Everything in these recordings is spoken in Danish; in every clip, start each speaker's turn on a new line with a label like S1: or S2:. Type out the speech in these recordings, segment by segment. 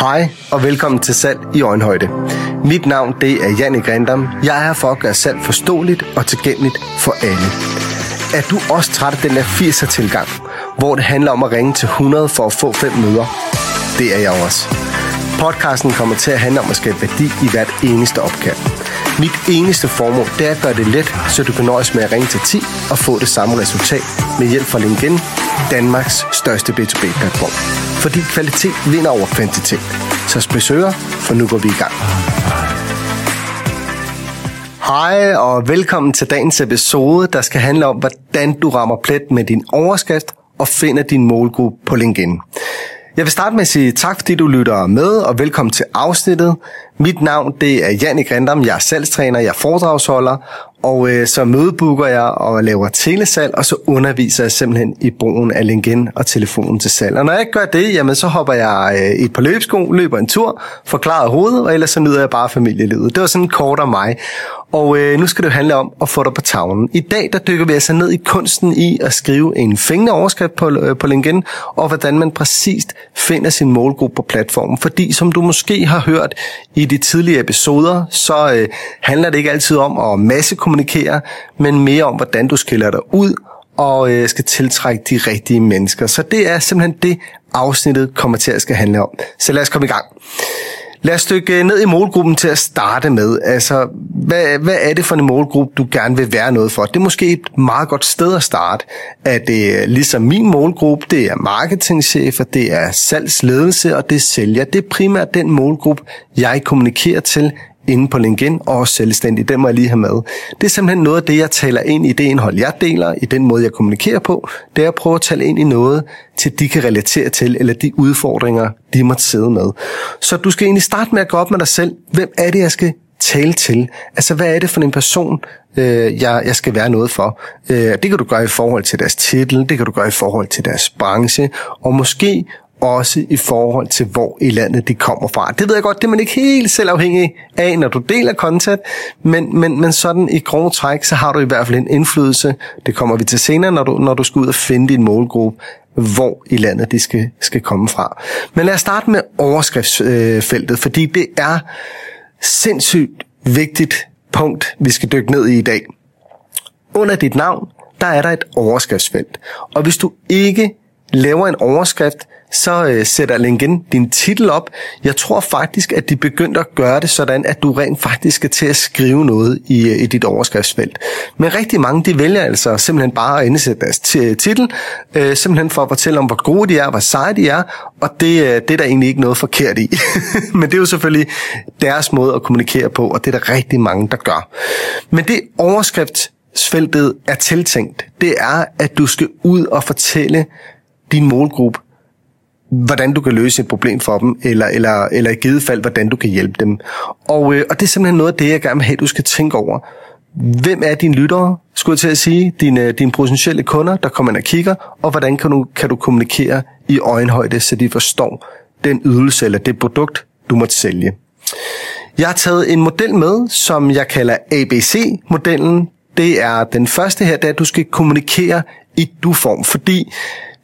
S1: Hej og velkommen til Salg i Øjenhøjde. Mit navn det er Janne Grindam. Jeg er her for at gøre salg forståeligt og tilgængeligt for alle. Er du også træt af den der 80'er tilgang, hvor det handler om at ringe til 100 for at få fem møder? Det er jeg også. Podcasten kommer til at handle om at skabe værdi i hvert eneste opkald. Mit eneste formål det er at gøre det let, så du kan nøjes med at ringe til 10 og få det samme resultat med hjælp fra LinkedIn, Danmarks største B2B-platform. Fordi kvalitet vinder over kvantitet. Så spidsører, for nu går vi i gang. Hej og velkommen til dagens episode, der skal handle om, hvordan du rammer plet med din overskrift og finder din målgruppe på LinkedIn. Jeg vil starte med at sige tak, fordi du lytter med, og velkommen til afsnittet. Mit navn det er Jannik Rindam, jeg er salgstræner, jeg er foredragsholder, og øh, så mødebooker jeg og laver telesalg, og så underviser jeg simpelthen i brugen af LinkedIn og telefonen til salg. Og når jeg ikke gør det, jamen, så hopper jeg øh, i et par løbsko, løber en tur, forklarer hovedet, og ellers så nyder jeg bare familielivet. Det var sådan kort om mig. Og øh, nu skal det jo handle om at få dig på tavlen. I dag der dykker vi altså ned i kunsten i at skrive en fængende overskrift på, øh, på LinkedIn, og hvordan man præcist finder sin målgruppe på platformen. Fordi som du måske har hørt i de tidligere episoder, så øh, handler det ikke altid om at massekommunikere, men mere om, hvordan du skiller dig ud og øh, skal tiltrække de rigtige mennesker. Så det er simpelthen det, afsnittet kommer til at skal handle om. Så lad os komme i gang. Lad os dykke øh, ned i målgruppen til at starte med. Altså, hvad, hvad er det for en målgruppe, du gerne vil være noget for? Det er måske et meget godt sted at starte. At det øh, ligesom min målgruppe, det er marketingchefer, det er salgsledelse og det er sælger. Det er primært den målgruppe, jeg kommunikerer til inde på LinkedIn og også selvstændig. Den må jeg lige have med. Det er simpelthen noget af det, jeg taler ind i det indhold, jeg deler, i den måde, jeg kommunikerer på. Det er at prøve at tale ind i noget, til de kan relatere til, eller de udfordringer, de måtte sidde med. Så du skal egentlig starte med at gå op med dig selv. Hvem er det, jeg skal tale til? Altså, hvad er det for en person, øh, jeg, jeg skal være noget for? Øh, det kan du gøre i forhold til deres titel, det kan du gøre i forhold til deres branche, og måske også i forhold til, hvor i landet de kommer fra. Det ved jeg godt, det er man ikke helt selv afhængig af, når du deler content, men, men, men sådan i grove træk, så har du i hvert fald en indflydelse. Det kommer vi til senere, når du, når du skal ud og finde din målgruppe hvor i landet de skal, skal komme fra. Men lad os starte med overskriftsfeltet, fordi det er sindssygt vigtigt punkt, vi skal dykke ned i i dag. Under dit navn, der er der et overskriftsfelt. Og hvis du ikke laver en overskrift, så øh, sætter LinkedIn din titel op. Jeg tror faktisk, at de begyndte at gøre det sådan, at du rent faktisk skal til at skrive noget i, øh, i dit overskriftsfelt. Men rigtig mange, de vælger altså simpelthen bare at indsætte deres titel, øh, simpelthen for at fortælle om, hvor gode de er, hvor seje de er, og det, øh, det er der egentlig ikke noget forkert i. Men det er jo selvfølgelig deres måde at kommunikere på, og det er der rigtig mange, der gør. Men det overskriftsfeltet er tiltænkt, det er, at du skal ud og fortælle din målgruppe, hvordan du kan løse et problem for dem, eller, eller, eller i givet fald, hvordan du kan hjælpe dem. Og, øh, og det er simpelthen noget af det, jeg gerne vil have, du skal tænke over. Hvem er dine lyttere, skulle jeg til at sige, dine, øh, dine potentielle kunder, der kommer ind og kigger, og hvordan kan du, kan du kommunikere i øjenhøjde, så de forstår den ydelse eller det produkt, du måtte sælge. Jeg har taget en model med, som jeg kalder ABC-modellen. Det er den første her, der du skal kommunikere i du-form, fordi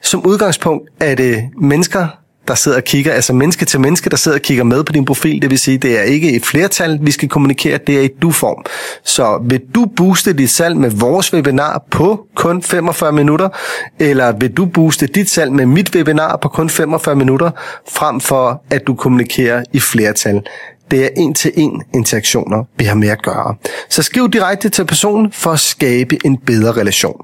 S1: som udgangspunkt er det mennesker, der sidder og kigger, altså menneske til menneske, der sidder og kigger med på din profil. Det vil sige, det er ikke et flertal, vi skal kommunikere, det er i du-form. Så vil du booste dit salg med vores webinar på kun 45 minutter, eller vil du booste dit salg med mit webinar på kun 45 minutter, frem for at du kommunikerer i flertal? Det er en-til-en interaktioner, vi har med at gøre. Så skriv direkte til personen for at skabe en bedre relation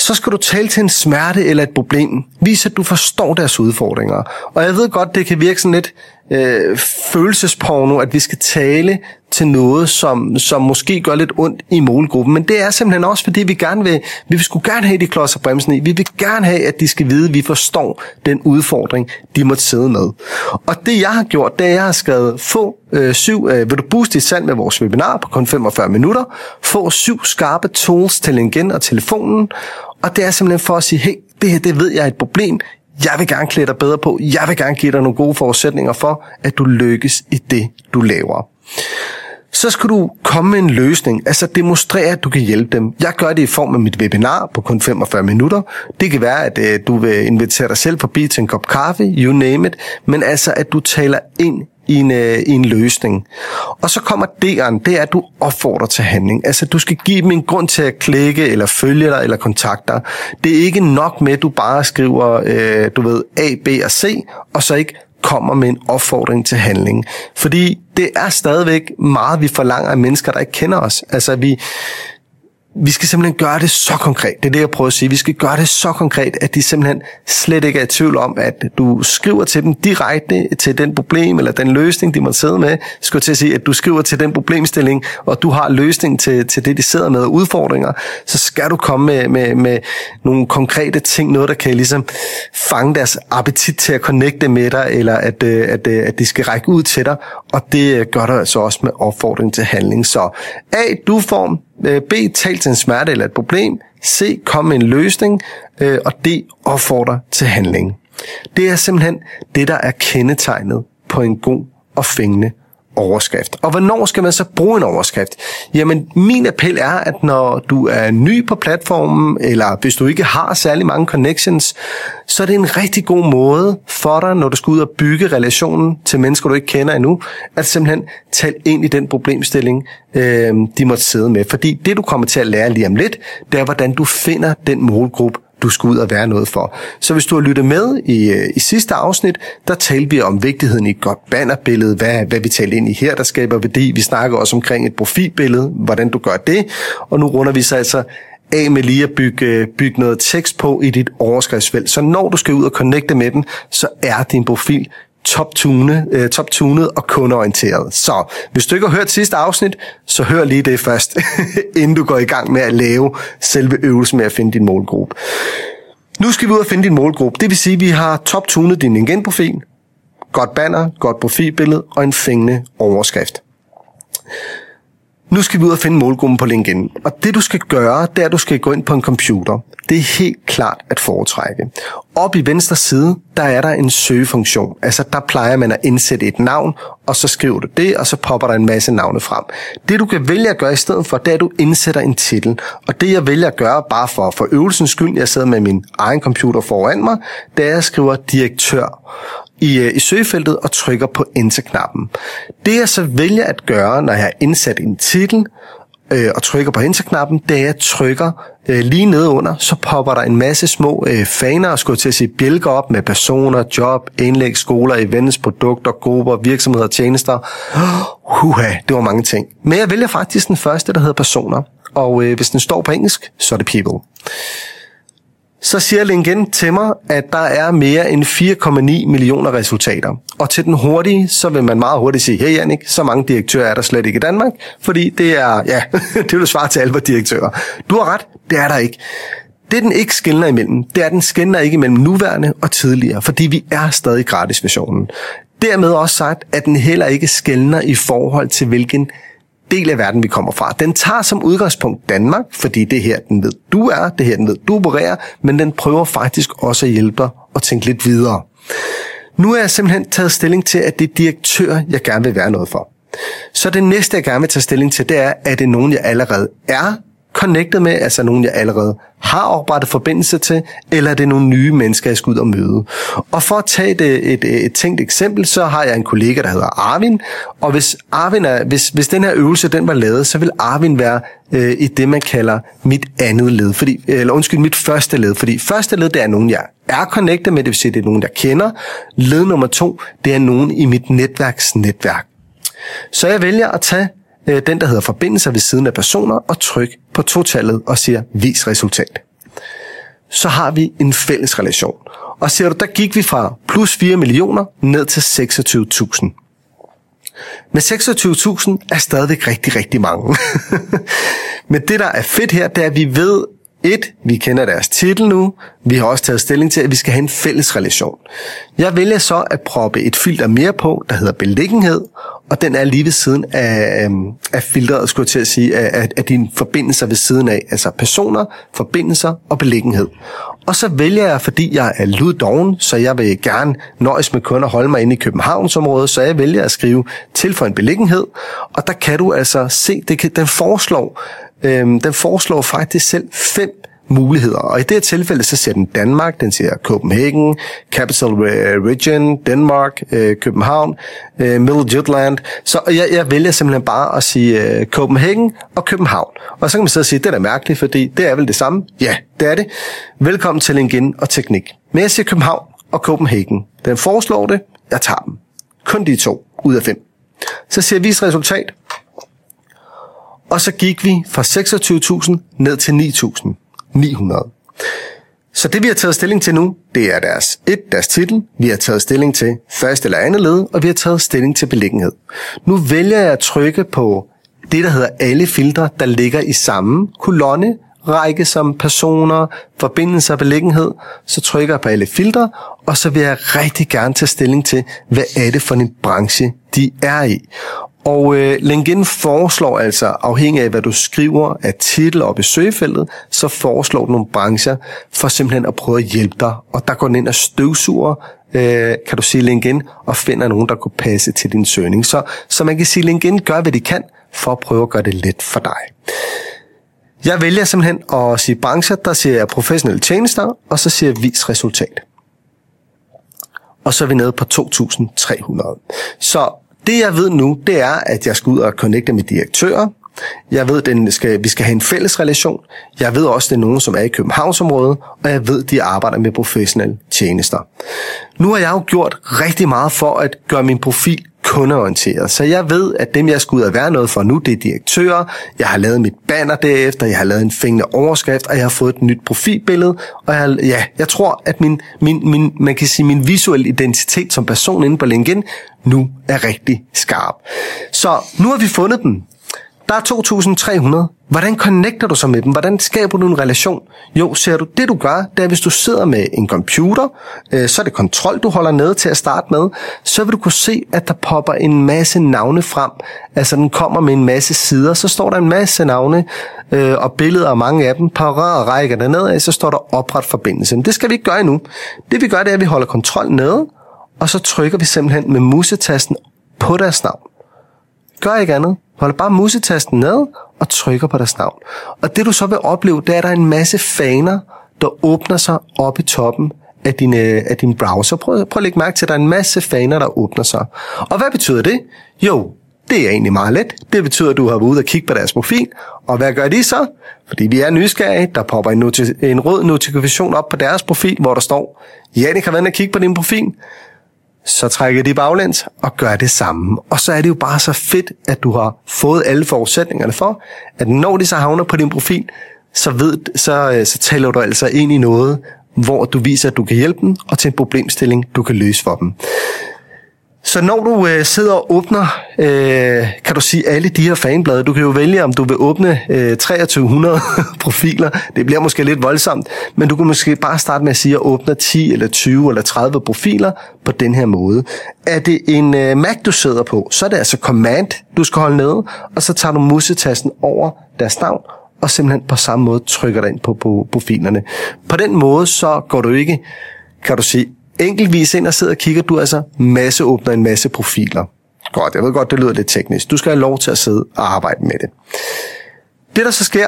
S1: så skal du tale til en smerte eller et problem. Vis, at du forstår deres udfordringer. Og jeg ved godt, det kan virke sådan lidt øh, følelsesporno, at vi skal tale til noget, som, som måske gør lidt ondt i målgruppen. Men det er simpelthen også, fordi vi gerne vil, vi vil skulle gerne have, de klodser bremsen i. Vi vil gerne have, at de skal vide, at vi forstår den udfordring, de måtte sidde med. Og det, jeg har gjort, det er, at jeg har skrevet, få øh, syv, øh, vil du booste dit salg med vores webinar på kun 45 minutter, få syv skarpe tools til LinkedIn og telefonen, og det er simpelthen for at sige, hey, det her, det ved jeg er et problem. Jeg vil gerne klæde dig bedre på. Jeg vil gerne give dig nogle gode forudsætninger for, at du lykkes i det, du laver. så skal du komme med en løsning, altså demonstrere, at du kan hjælpe dem. Jeg gør det i form af mit webinar på kun 45 minutter. Det kan være, at øh, du vil invitere dig selv forbi til en kop kaffe, you name it, men altså, at du taler ind i en, øh, i en løsning. Og så kommer D'eren, det er, at du opfordrer til handling. Altså, du skal give dem en grund til at klikke, eller følge dig, eller kontakte dig. Det er ikke nok med, at du bare skriver, øh, du ved, A, B og C, og så ikke kommer med en opfordring til handling. Fordi det er stadigvæk meget, vi forlanger af mennesker, der ikke kender os. Altså, vi, vi skal simpelthen gøre det så konkret. Det er det, jeg prøver at sige. Vi skal gøre det så konkret, at de simpelthen slet ikke er i tvivl om, at du skriver til dem direkte til den problem eller den løsning, de må sidde med. Jeg skal til at sige, at du skriver til den problemstilling, og du har løsning til, til det, de sidder med, og udfordringer, så skal du komme med, med, med nogle konkrete ting, noget, der kan ligesom fange deres appetit til at connecte med dig, eller at, øh, at, øh, at de skal række ud til dig, og det øh, gør du altså også med opfordring til handling. Så A, du form, B. Tal til en smerte eller et problem. C. Kom med en løsning. Øh, og D. Opfordre til handling. Det er simpelthen det, der er kendetegnet på en god og fængende overskrift. Og hvornår skal man så bruge en overskrift? Jamen, min appel er, at når du er ny på platformen, eller hvis du ikke har særlig mange connections, så er det en rigtig god måde for dig, når du skal ud og bygge relationen til mennesker, du ikke kender endnu, at simpelthen tale ind i den problemstilling, øh, de måtte sidde med. Fordi det, du kommer til at lære lige om lidt, det er, hvordan du finder den målgruppe, du skal ud og være noget for. Så hvis du har lyttet med i, øh, i sidste afsnit, der talte vi om vigtigheden i et godt bannerbillede, hvad, hvad vi talte ind i her, der skaber værdi. Vi snakker også omkring et profilbillede, hvordan du gør det. Og nu runder vi så altså af med lige at bygge, øh, bygge noget tekst på i dit overskriftsfelt. Så når du skal ud og connecte med den, så er din profil Øh, top-tunet, uh, top og kundeorienteret. Så hvis du ikke har hørt sidste afsnit, så hør lige det først, inden du går i gang med at lave selve øvelsen med at finde din målgruppe. Nu skal vi ud og finde din målgruppe. Det vil sige, at vi har top-tunet din LinkedIn-profil, godt banner, godt profilbillede og en fængende overskrift. Nu skal vi ud og finde målgruppen på LinkedIn. Og det du skal gøre, det er, at du skal gå ind på en computer. Det er helt klart at foretrække. Op i venstre side, der er der en søgefunktion. Altså der plejer man at indsætte et navn, og så skriver du det, og så popper der en masse navne frem. Det du kan vælge at gøre i stedet for, det er, at du indsætter en titel. Og det jeg vælger at gøre, bare for, for øvelsens skyld, jeg sidder med min egen computer foran mig, det er, at jeg skriver direktør i, øh, i søgefeltet og trykker på Enter-knappen. Det jeg så vælger at gøre, når jeg har indsat en titel øh, og trykker på Enter-knappen, det er, at jeg trykker øh, lige nedenunder, så popper der en masse små øh, faner, og skulle til at se bjælker op med personer, job, indlæg, skoler, events, produkter, grupper, virksomheder, tjenester. Huha, det var mange ting. Men jeg vælger faktisk den første, der hedder personer. Og øh, hvis den står på engelsk, så er det people så siger LinkedIn til mig, at der er mere end 4,9 millioner resultater. Og til den hurtige, så vil man meget hurtigt sige, hey Jannik, så mange direktører er der slet ikke i Danmark, fordi det er, ja, det vil du svare til alle direktører. Du har ret, det er der ikke. Det, den ikke skældner imellem, det er, at den skældner ikke imellem nuværende og tidligere, fordi vi er stadig gratis versionen. Dermed også sagt, at den heller ikke skældner i forhold til, hvilken del af verden, vi kommer fra. Den tager som udgangspunkt Danmark, fordi det her, den ved, du er, det her, den ved, du opererer, men den prøver faktisk også at hjælpe dig og tænke lidt videre. Nu er jeg simpelthen taget stilling til, at det er direktør, jeg gerne vil være noget for. Så det næste, jeg gerne vil tage stilling til, det er, at det er nogen, jeg allerede er connectet med, altså nogen, jeg allerede har oprettet forbindelse til, eller er det nogle nye mennesker, jeg skal ud og møde. Og for at tage et, et, et tænkt eksempel, så har jeg en kollega, der hedder Arvin, og hvis, Arvin er, hvis, hvis den her øvelse den var lavet, så vil Arvin være øh, i det, man kalder mit andet led, fordi, eller undskyld, mit første led, fordi første led, det er nogen, jeg er connectet med, det vil sige, det er nogen, jeg kender. Led nummer to, det er nogen i mit netværks netværk. Så jeg vælger at tage øh, den, der hedder forbindelser ved siden af personer, og tryk på totallet og siger vis resultat. Så har vi en fælles relation. Og ser du, der gik vi fra plus 4 millioner ned til 26.000. Men 26.000 er stadigvæk rigtig, rigtig mange. Men det, der er fedt her, det er, at vi ved, et, vi kender deres titel nu. Vi har også taget stilling til, at vi skal have en fælles relation. Jeg vælger så at proppe et filter mere på, der hedder beliggenhed, og den er lige ved siden af, øhm, af filteret, skulle jeg til at sige, af, af, af dine forbindelser ved siden af. Altså personer, forbindelser og beliggenhed. Og så vælger jeg, fordi jeg er luddoven, så jeg vil gerne nøjes med kun at holde mig inde i Københavnsområdet, så jeg vælger at skrive til for en beliggenhed. Og der kan du altså se, det kan, den foreslår øhm, den foreslår faktisk selv fem muligheder. Og i det her tilfælde, så ser den Danmark, den siger Copenhagen, Capital øh, Region, Danmark, øh, København, øh, Middle Jutland. Så jeg, jeg vælger simpelthen bare at sige øh, Copenhagen og København. Og så kan man så sige, det er da mærkeligt, fordi det er vel det samme. Ja, det er det. Velkommen til LinkedIn og teknik. Men jeg siger København og Copenhagen. Den foreslår det, jeg tager dem. Kun de to ud af fem. Så ser vi resultat. Og så gik vi fra 26.000 ned til 9.900. Så det vi har taget stilling til nu, det er deres et, deres titel, vi har taget stilling til første eller andet led, og vi har taget stilling til beliggenhed. Nu vælger jeg at trykke på det, der hedder alle filtre, der ligger i samme kolonne, række som personer, forbindelser og beliggenhed, så trykker jeg på alle filtre, og så vil jeg rigtig gerne tage stilling til, hvad er det for en branche, de er i. Og øh, LinkedIn foreslår altså, afhængig af hvad du skriver af titel op i søgefeltet, så foreslår du nogle brancher for simpelthen at prøve at hjælpe dig. Og der går den ind og støvsuger, øh, kan du sige LinkedIn, og finder nogen, der kunne passe til din søgning. Så, så man kan sige, LinkedIn gør, hvad de kan for at prøve at gøre det let for dig. Jeg vælger simpelthen at sige brancher, der siger jeg professionelle tjenester, og så siger jeg vis resultat. Og så er vi nede på 2.300. Så det jeg ved nu, det er, at jeg skal ud og connecte med direktører. Jeg ved, at skal, vi skal have en fælles relation. Jeg ved også, at det er nogen, som er i Københavnsområdet, og jeg ved, at de arbejder med professionelle tjenester. Nu har jeg jo gjort rigtig meget for at gøre min profil kundeorienteret. Så jeg ved, at dem, jeg skal ud og være noget for nu, det er direktører. Jeg har lavet mit banner derefter, jeg har lavet en fængende overskrift, og jeg har fået et nyt profilbillede. Og jeg, ja, jeg tror, at min, min, min, man kan sige, min visuelle identitet som person inde på LinkedIn nu er rigtig skarp. Så nu har vi fundet dem. Der er 2.300. Hvordan connecter du så med dem? Hvordan skaber du en relation? Jo, ser du, det du gør, det er, hvis du sidder med en computer, øh, så er det kontrol, du holder nede til at starte med, så vil du kunne se, at der popper en masse navne frem. Altså, den kommer med en masse sider, så står der en masse navne øh, og billeder af mange af dem. Parat rækker der nedad, så står der opret forbindelse. Men det skal vi ikke gøre endnu. Det vi gør, det er, at vi holder kontrol nede, og så trykker vi simpelthen med musetasten på deres navn. Gør ikke andet holder bare musetasten ned og trykker på deres navn. Og det du så vil opleve, det er, at der er en masse faner, der åbner sig op i toppen af din, øh, af din browser. Prøv, prøv at lægge mærke til, at der er en masse faner, der åbner sig. Og hvad betyder det? Jo, det er egentlig meget let. Det betyder, at du har været ude og kigge på deres profil. Og hvad gør de så? Fordi vi er nysgerrige, der popper en, noti- en rød notifikation op på deres profil, hvor der står, Jannik har været og kigge på din profil så trækker de baglæns og gør det samme. Og så er det jo bare så fedt, at du har fået alle forudsætningerne for, at når de så havner på din profil, så, ved, så, øh, så taler du altså ind i noget, hvor du viser, at du kan hjælpe dem, og til en problemstilling, du kan løse for dem. Så når du øh, sidder og åbner, øh, kan du sige alle de her fanblade, du kan jo vælge, om du vil åbne øh, 2300 profiler. Det bliver måske lidt voldsomt, men du kan måske bare starte med at sige, at åbne 10 eller 20 eller 30 profiler på den her måde. Er det en øh, Mac, du sidder på, så er det altså Command, du skal holde nede, og så tager du musetasten over deres navn, og simpelthen på samme måde trykker dig ind på, på profilerne. På den måde, så går du ikke, kan du sige, enkeltvis ind og sidder og kigger, du altså masse åbner en masse profiler. Godt, jeg ved godt, det lyder lidt teknisk. Du skal have lov til at sidde og arbejde med det. Det, der så sker,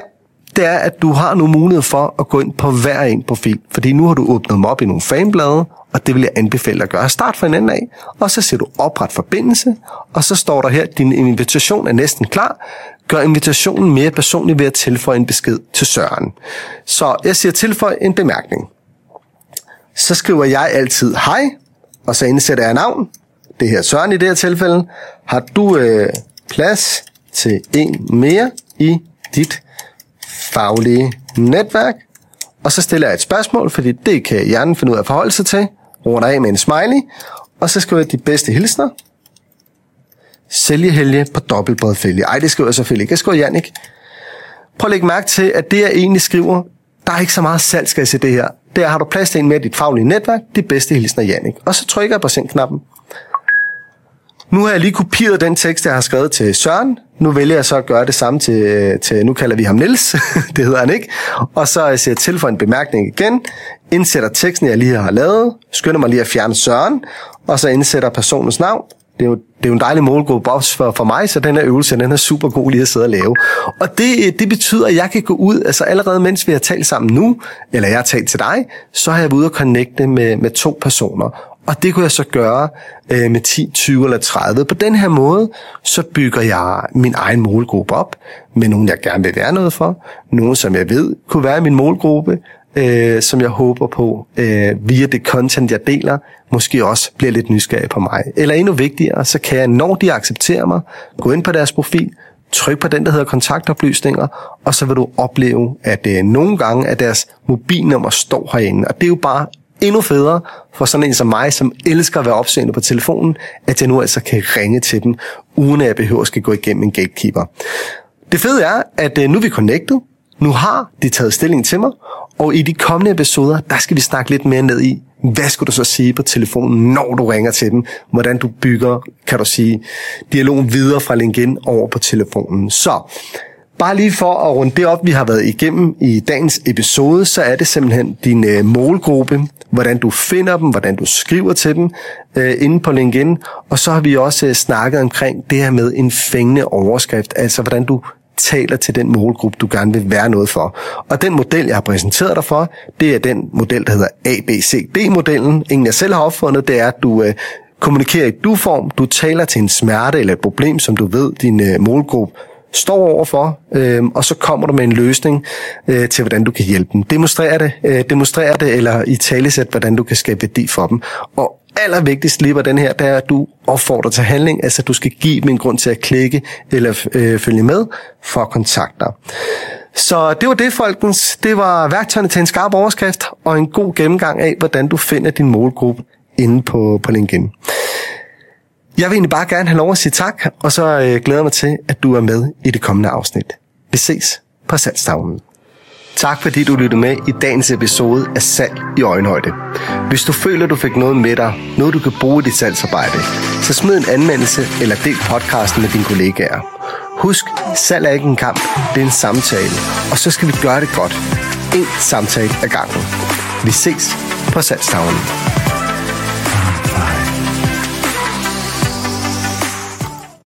S1: det er, at du har nu mulighed for at gå ind på hver en profil. Fordi nu har du åbnet dem op i nogle fanblade, og det vil jeg anbefale dig at gøre. Start fra en ende af, og så ser du opret forbindelse, og så står der her, din invitation er næsten klar. Gør invitationen mere personlig ved at tilføje en besked til Søren. Så jeg siger tilføj en bemærkning så skriver jeg altid hej, og så indsætter jeg navn. Det her Søren i det her tilfælde. Har du øh, plads til en mere i dit faglige netværk? Og så stiller jeg et spørgsmål, fordi det kan hjernen finde ud af at forholde sig til. Runder af med en smiley. Og så skriver jeg de bedste hilsner. Sælgehelge på dobbeltbredfælge. Ej, det skriver jeg selvfølgelig ikke. Jeg skriver Jannik. Prøv at lægge mærke til, at det jeg egentlig skriver, der er ikke så meget salgskasse i det her. Der har du plads til en med dit faglige netværk, det bedste hilsner Jannik. Og så trykker jeg på send-knappen. Nu har jeg lige kopieret den tekst, jeg har skrevet til Søren. Nu vælger jeg så at gøre det samme til, øh, til nu kalder vi ham Nils, det hedder han ikke. Og så øh, jeg siger til for en bemærkning igen, indsætter teksten, jeg lige har lavet, skynder mig lige at fjerne Søren, og så indsætter personens navn, det er jo, det er jo en dejlig målgruppe også for, for mig, så den her øvelse, den er super god lige at sidde og lave. Og det, det betyder, at jeg kan gå ud, altså allerede mens vi har talt sammen nu, eller jeg har talt til dig, så har jeg været ude og connecte med, med to personer. Og det kunne jeg så gøre øh, med 10, 20 eller 30. På den her måde, så bygger jeg min egen målgruppe op med nogen, jeg gerne vil være noget for. Nogen, som jeg ved kunne være min målgruppe øh, som jeg håber på, øh, via det content, jeg deler, måske også bliver lidt nysgerrig på mig. Eller endnu vigtigere, så kan jeg, når de accepterer mig, gå ind på deres profil, tryk på den, der hedder kontaktoplysninger, og så vil du opleve, at øh, nogle gange, at deres mobilnummer står herinde. Og det er jo bare endnu federe for sådan en som mig, som elsker at være opsøgende på telefonen, at jeg nu altså kan ringe til dem, uden at jeg behøver at skal gå igennem en gatekeeper. Det fede er, at øh, nu er vi connected, nu har de taget stilling til mig, og i de kommende episoder, der skal vi snakke lidt mere ned i, hvad skal du så sige på telefonen, når du ringer til dem? Hvordan du bygger, kan du sige, dialogen videre fra LinkedIn over på telefonen. Så bare lige for at runde det op, vi har været igennem i dagens episode, så er det simpelthen din øh, målgruppe, hvordan du finder dem, hvordan du skriver til dem øh, inde på LinkedIn. Og så har vi også øh, snakket omkring det her med en fængende overskrift, altså hvordan du taler til den målgruppe, du gerne vil være noget for. Og den model, jeg har præsenteret dig for, det er den model, der hedder ABCD-modellen. Ingen jeg selv har opfundet, det er, at du øh, kommunikerer i du-form, du taler til en smerte eller et problem, som du ved, din øh, målgruppe står overfor, øh, og så kommer du med en løsning øh, til, hvordan du kan hjælpe dem. Demonstrer det, øh, demonstrer det eller i talesæt, hvordan du kan skabe værdi for dem. Og allervigtigst lige var den her, der er, at du opfordrer til handling, altså du skal give dem en grund til at klikke eller øh, følge med for at kontakte dig. Så det var det, folkens. Det var værktøjerne til en skarp overskrift og en god gennemgang af, hvordan du finder din målgruppe inde på, på LinkedIn. Jeg vil egentlig bare gerne have lov at sige tak, og så øh, glæder jeg mig til, at du er med i det kommende afsnit. Vi ses på salgstavlen. Tak fordi du lyttede med i dagens episode af Salg i Øjenhøjde. Hvis du føler, du fik noget med dig, noget du kan bruge i dit salgsarbejde, så smid en anmeldelse eller del podcasten med dine kollegaer. Husk, salg er ikke en kamp, det er en samtale, og så skal vi gøre det godt. En samtale ad gangen. Vi ses på salgstavlen.